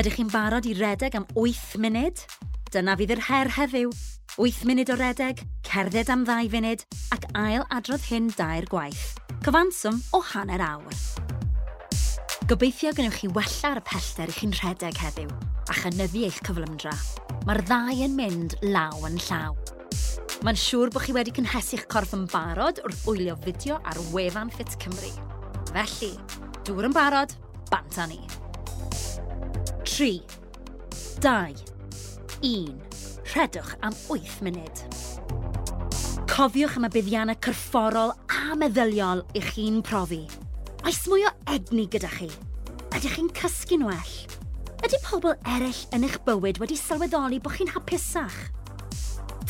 Ydych chi'n barod i redeg am 8 munud? Dyna fydd yr her heddiw. 8 munud o redeg, cerdded am 2 funud ac ail adrodd hyn dair gwaith. Cyfanswm o hanner awr. Gobeithio gynnwch chi wella ar y pellter i chi'n rhedeg heddiw a chynyddu eich cyflymdra. Mae'r ddau yn mynd law yn llaw. Mae'n siŵr bod chi wedi cynhesu'ch corff yn barod wrth wylio fideo ar wefan Fit Cymru. Felly, dŵr yn barod, bant ni. 3, 2, 1. Rhedwch am 8 munud. Cofiwch am y buddiannau cyrfforol a meddyliol eich chi'n profi. Oes mwy o egni gyda chi? Ydych chi'n cysgu'n well? Ydy pobl eraill yn eich bywyd wedi sylweddoli bod chi'n hapusach?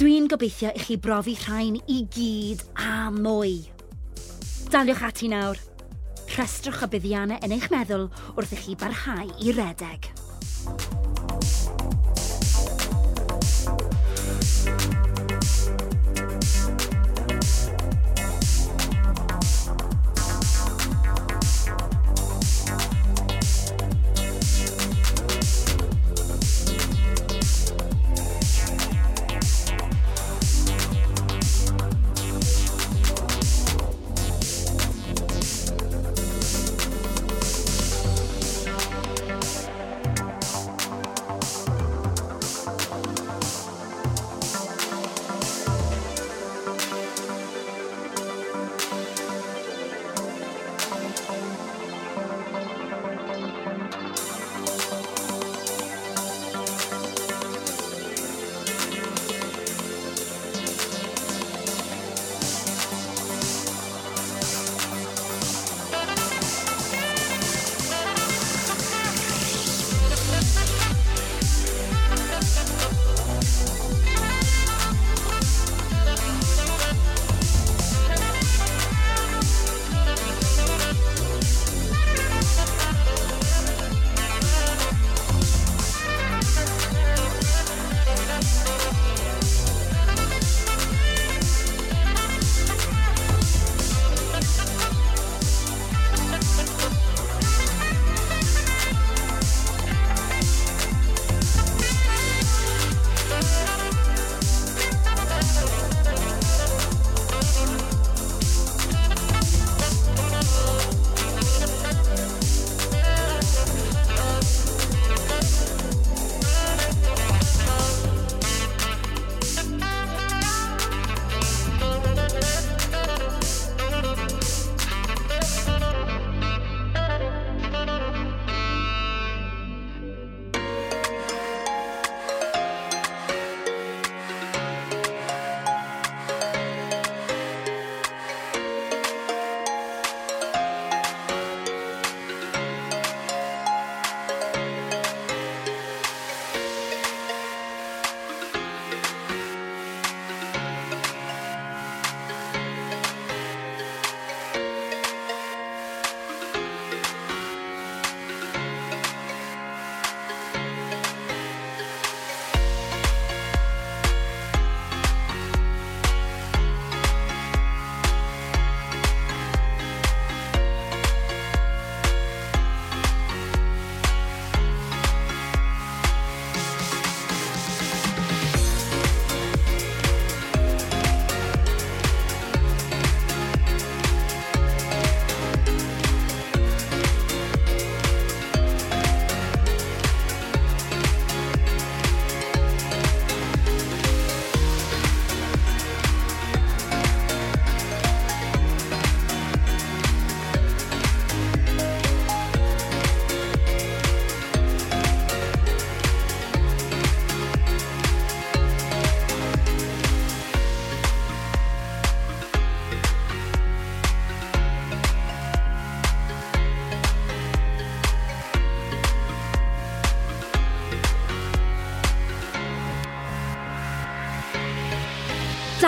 Dwi'n gobeithio i chi brofi rhain i gyd a mwy. Daliwch ati nawr. Rhestrwch y buddiannau yn eich meddwl wrth i chi barhau i redeg.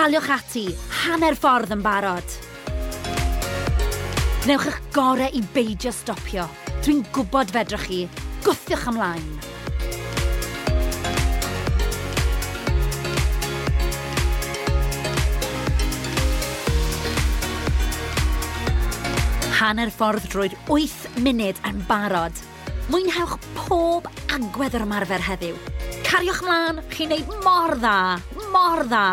daliwch ati, hanner ffordd yn barod. Newch eich gorau i beidio stopio. Dwi'n gwybod fedrwch chi. Gwthiwch ymlaen. Hanner ffordd drwy'r 8 munud yn barod. Mwynhewch pob agwedd yr ymarfer heddiw. Cariwch mlaen, chi'n neud mor dda, mor dda.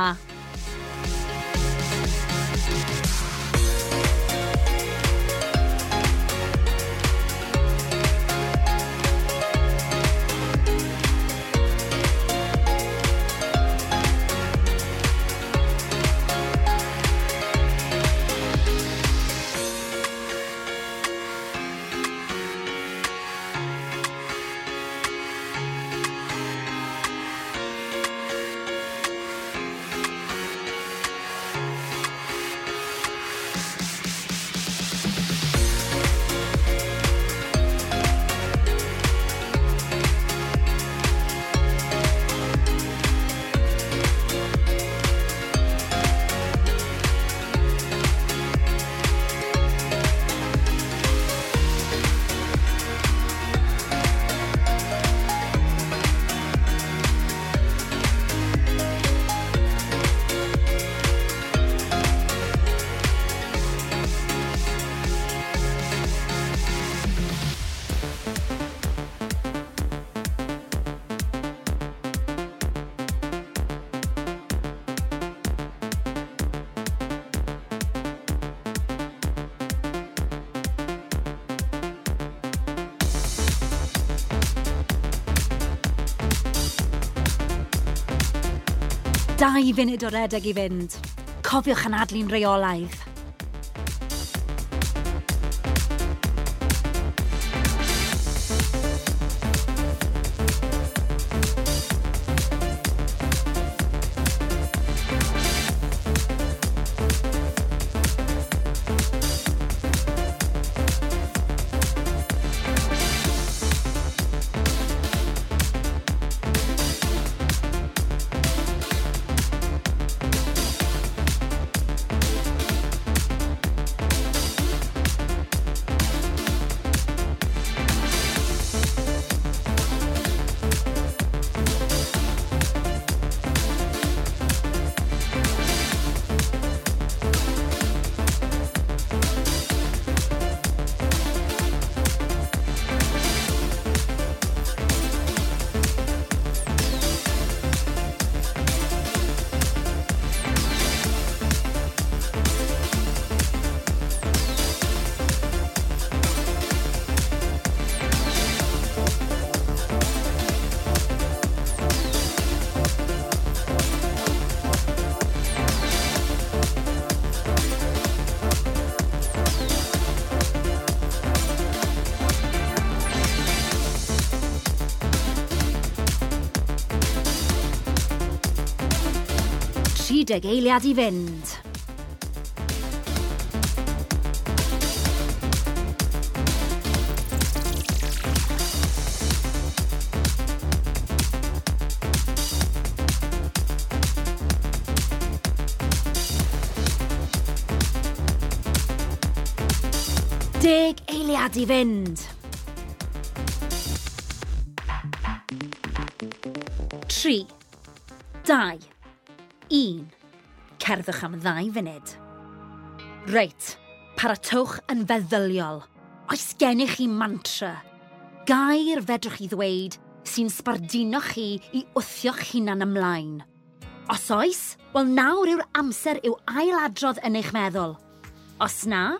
dau funud o redeg i fynd. Cofiwch anadlu'n reolaidd. 30 eiliad i fynd. Deg eiliad i fynd. Tri. Dau un, cerddwch am ddau funud. Reit, paratwch yn feddyliol. Oes gennych chi mantra? Gair fedrwch chi ddweud sy'n sbardino chi i wthio'ch hunan ymlaen. Os oes, wel nawr yw'r amser i'w ailadrodd yn eich meddwl. Os na,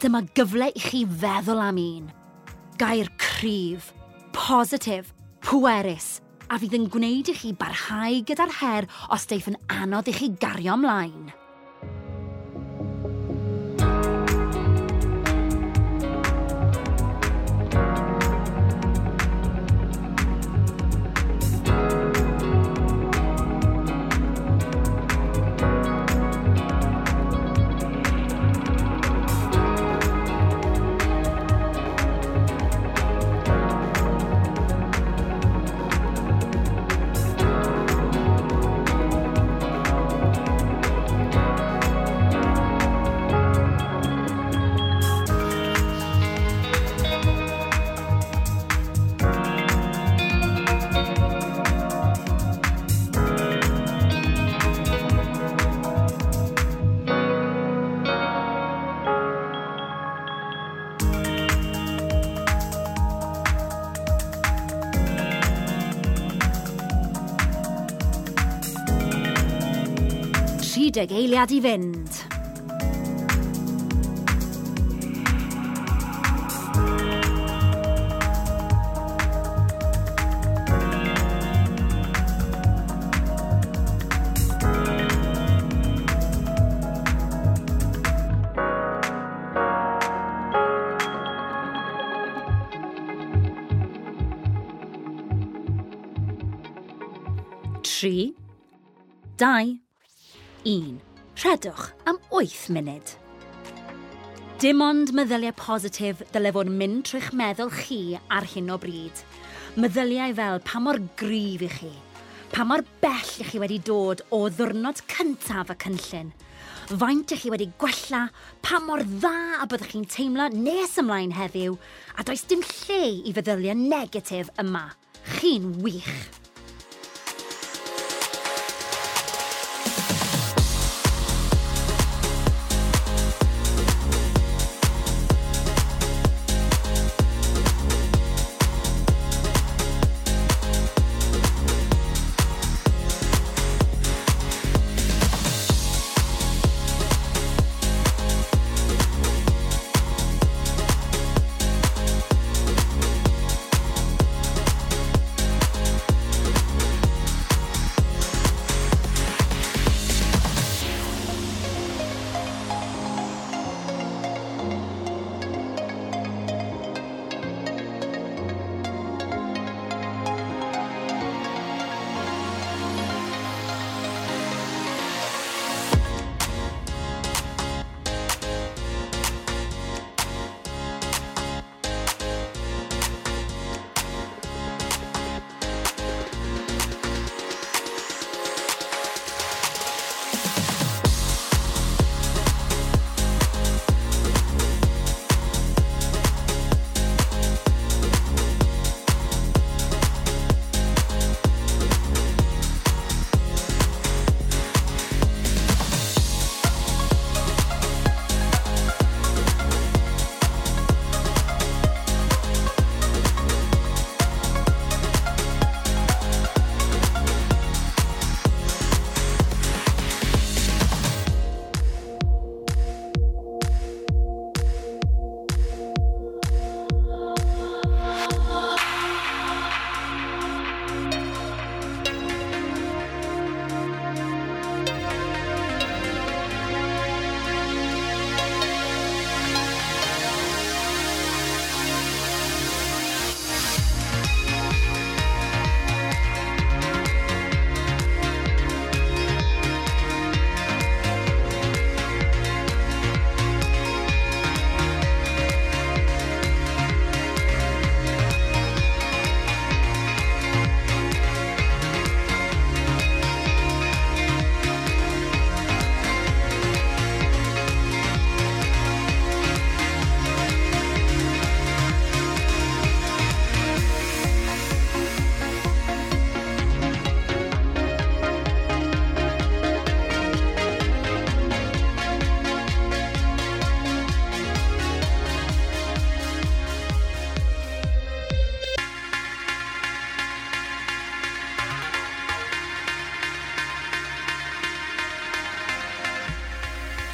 dyma gyfle i chi feddwl am un. Gair cryf, positif, pwerus, a fydd yn gwneud i chi barhau gyda'r her os daeth yn anodd i chi gario ymlaen. der de Galia divent. Trzy. 1. Rhedwch am 8 munud. Dim ond meddyliau positif dylai fod mynd trwy'ch meddwl chi ar hyn o bryd. Meddyliau fel pa mor gryf i chi, pa mor bell i chi wedi dod o ddwrnod cyntaf y cynllun, faint ych chi wedi gwella, pa mor dda a byddwch chi'n teimlo nes ymlaen heddiw, a does dim lle i feddyliau negatif yma. Chi'n wych!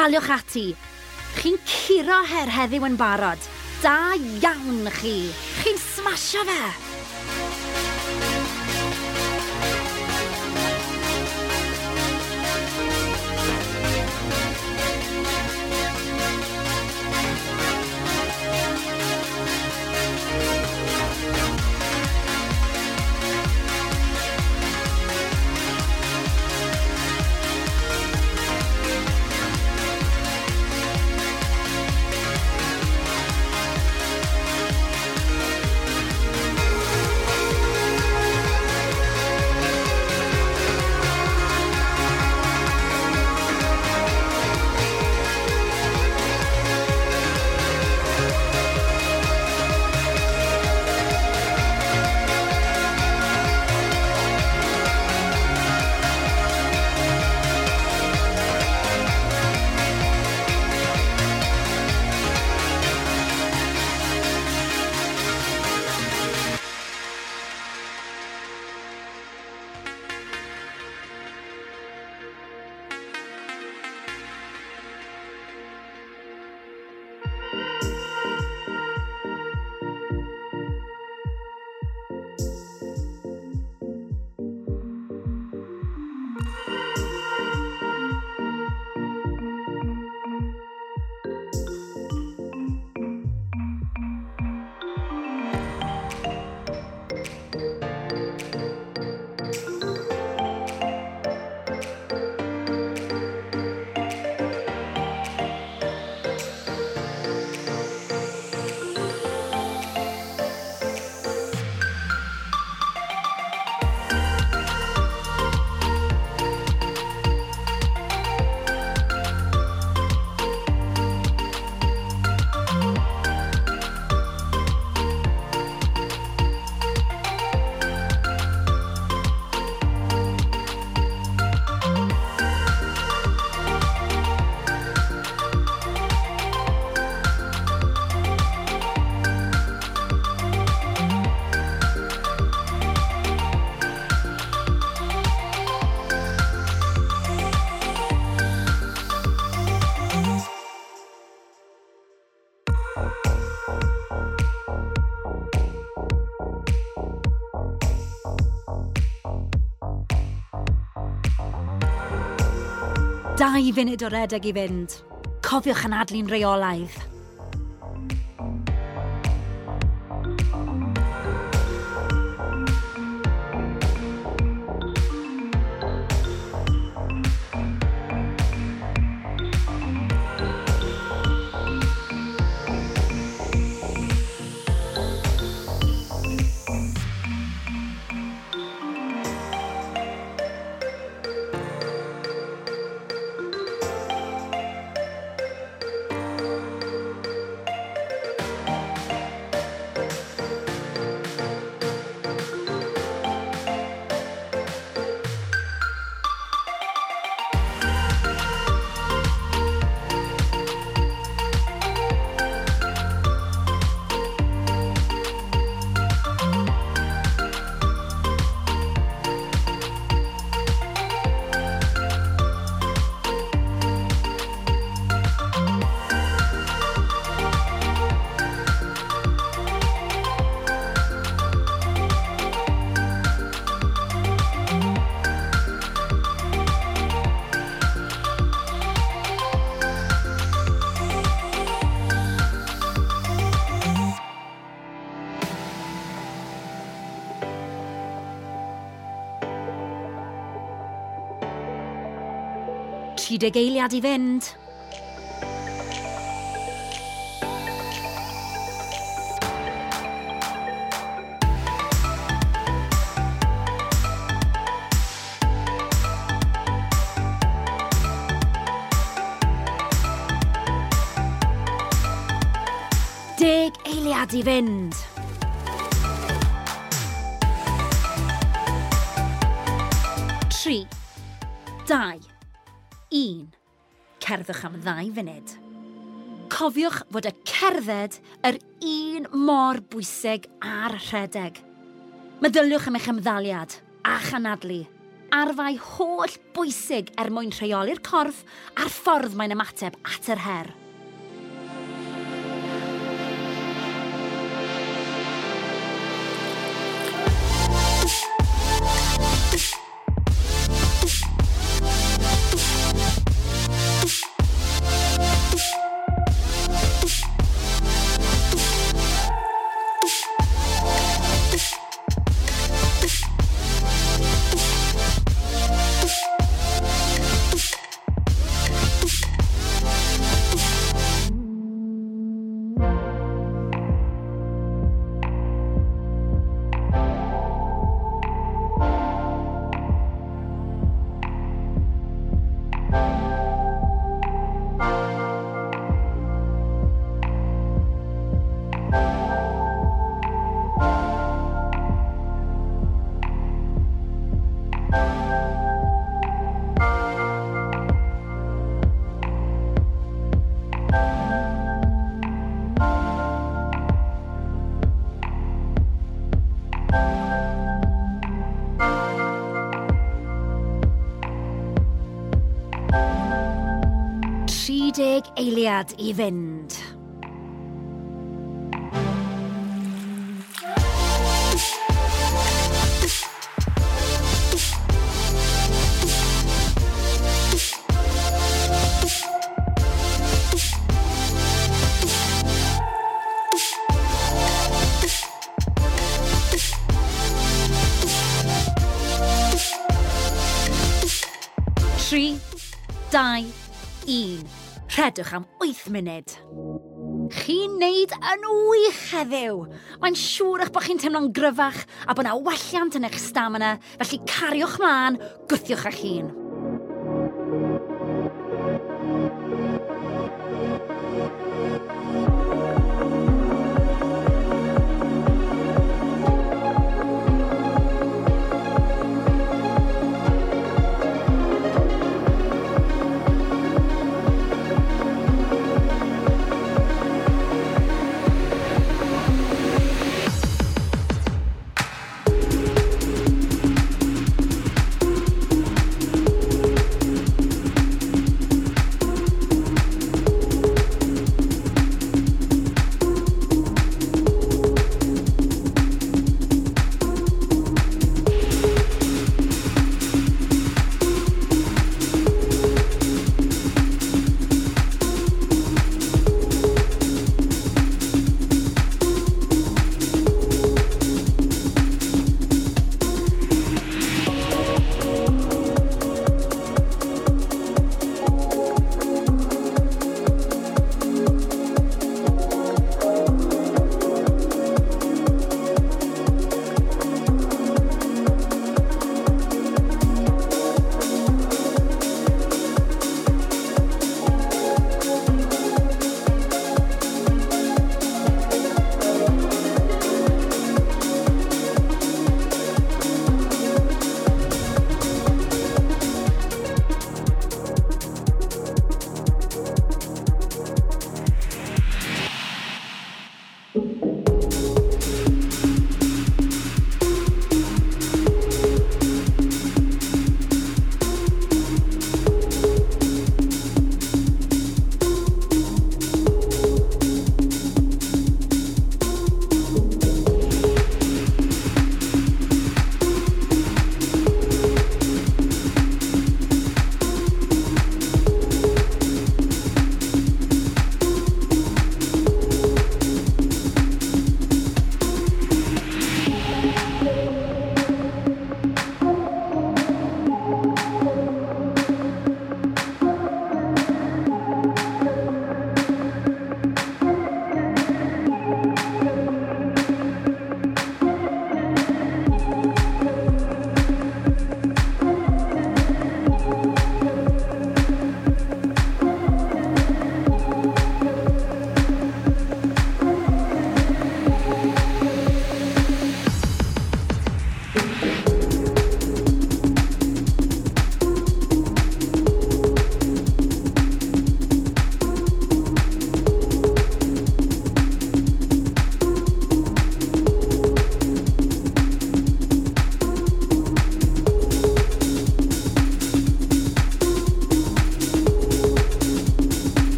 daliwch ati. Chi'n curo her heddiw yn barod. Da iawn chi. Chi'n smasho fe. dau funud o redeg i fynd. Cofiwch anadlu'n reolaidd. Tri eiliad i fynd. Deg eiliad i. cerddwch am ddau funud. Cofiwch fod y cerdded yr un mor bwysig a'r rhedeg. Meddyliwch am eich ymddaliad a chanadlu. Arfau holl bwysig er mwyn rheoli'r corff a'r ffordd mae'n ymateb at yr her. 30 eiliad i fynd. Gwedwch am 8 munud. Chi'n neud yn wych heddiw. Mae'n siŵr eich bod chi'n teimlo'n gryfach a bod yna welliant yn eich stamina, felly cariwch mlaen, gwthiwch eich hun.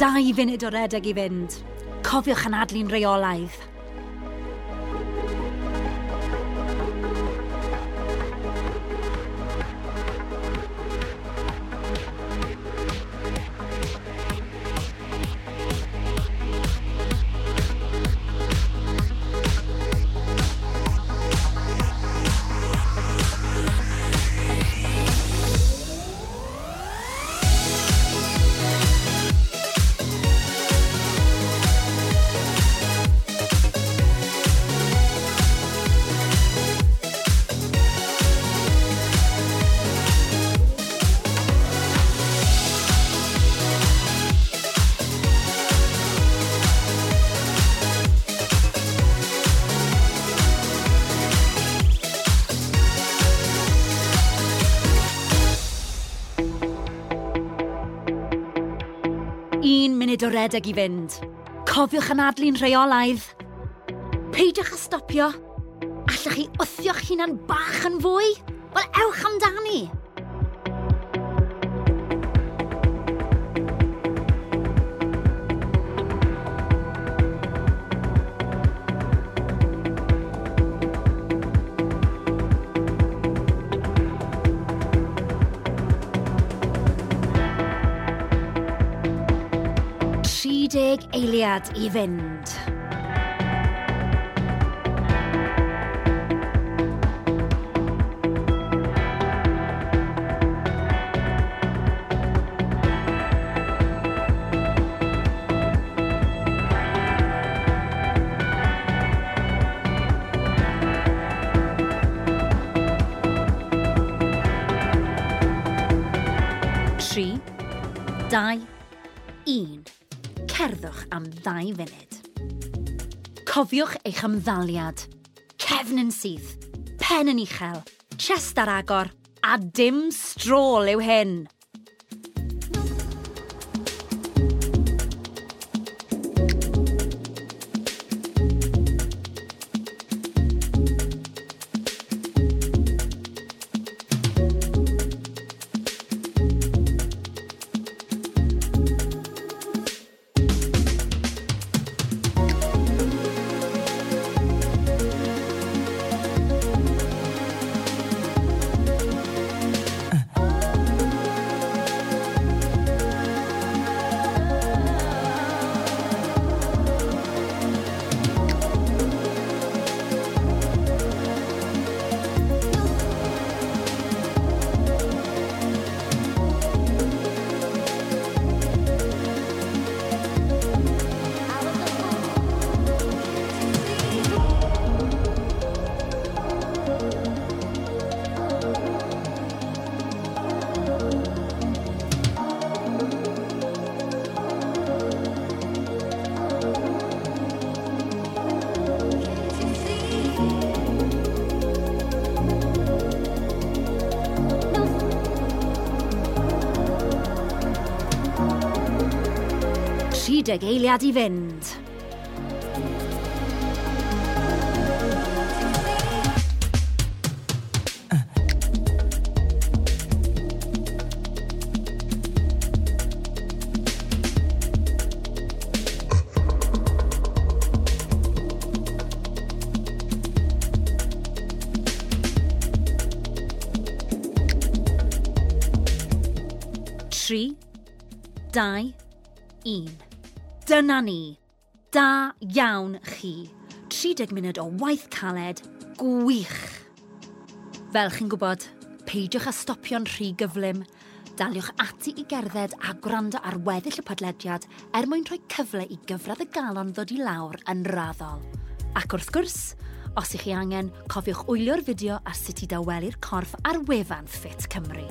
dau funud o redeg i fynd. Cofiwch anadlu'n reolaidd. munud o redeg i fynd. Cofiwch anadlu'n rheolaidd. Peidiwch â stopio. Allwch chi wthio'ch hunan bach yn fwy? Wel, ewch amdani! deg eiliad i fynd. ddau funud. Cofiwch eich ymddaliad. Cefn yn syth, pen yn uchel, chest ar agor, a dim strôl yw hyn. schied der Gelia die Wind. tri, dau, un. Dyna ni. Da iawn chi. 30 munud o waith caled gwych. Fel chi'n gwybod, peidiwch â stopio'n rhy gyflym. Daliwch ati i gerdded a gwrando ar weddill y podlediad er mwyn rhoi cyfle i gyfradd y galon ddod i lawr yn raddol. Ac wrth gwrs, os ych chi angen, cofiwch wylio'r fideo ar sut i dawelu'r corff ar wefan Fit Cymru.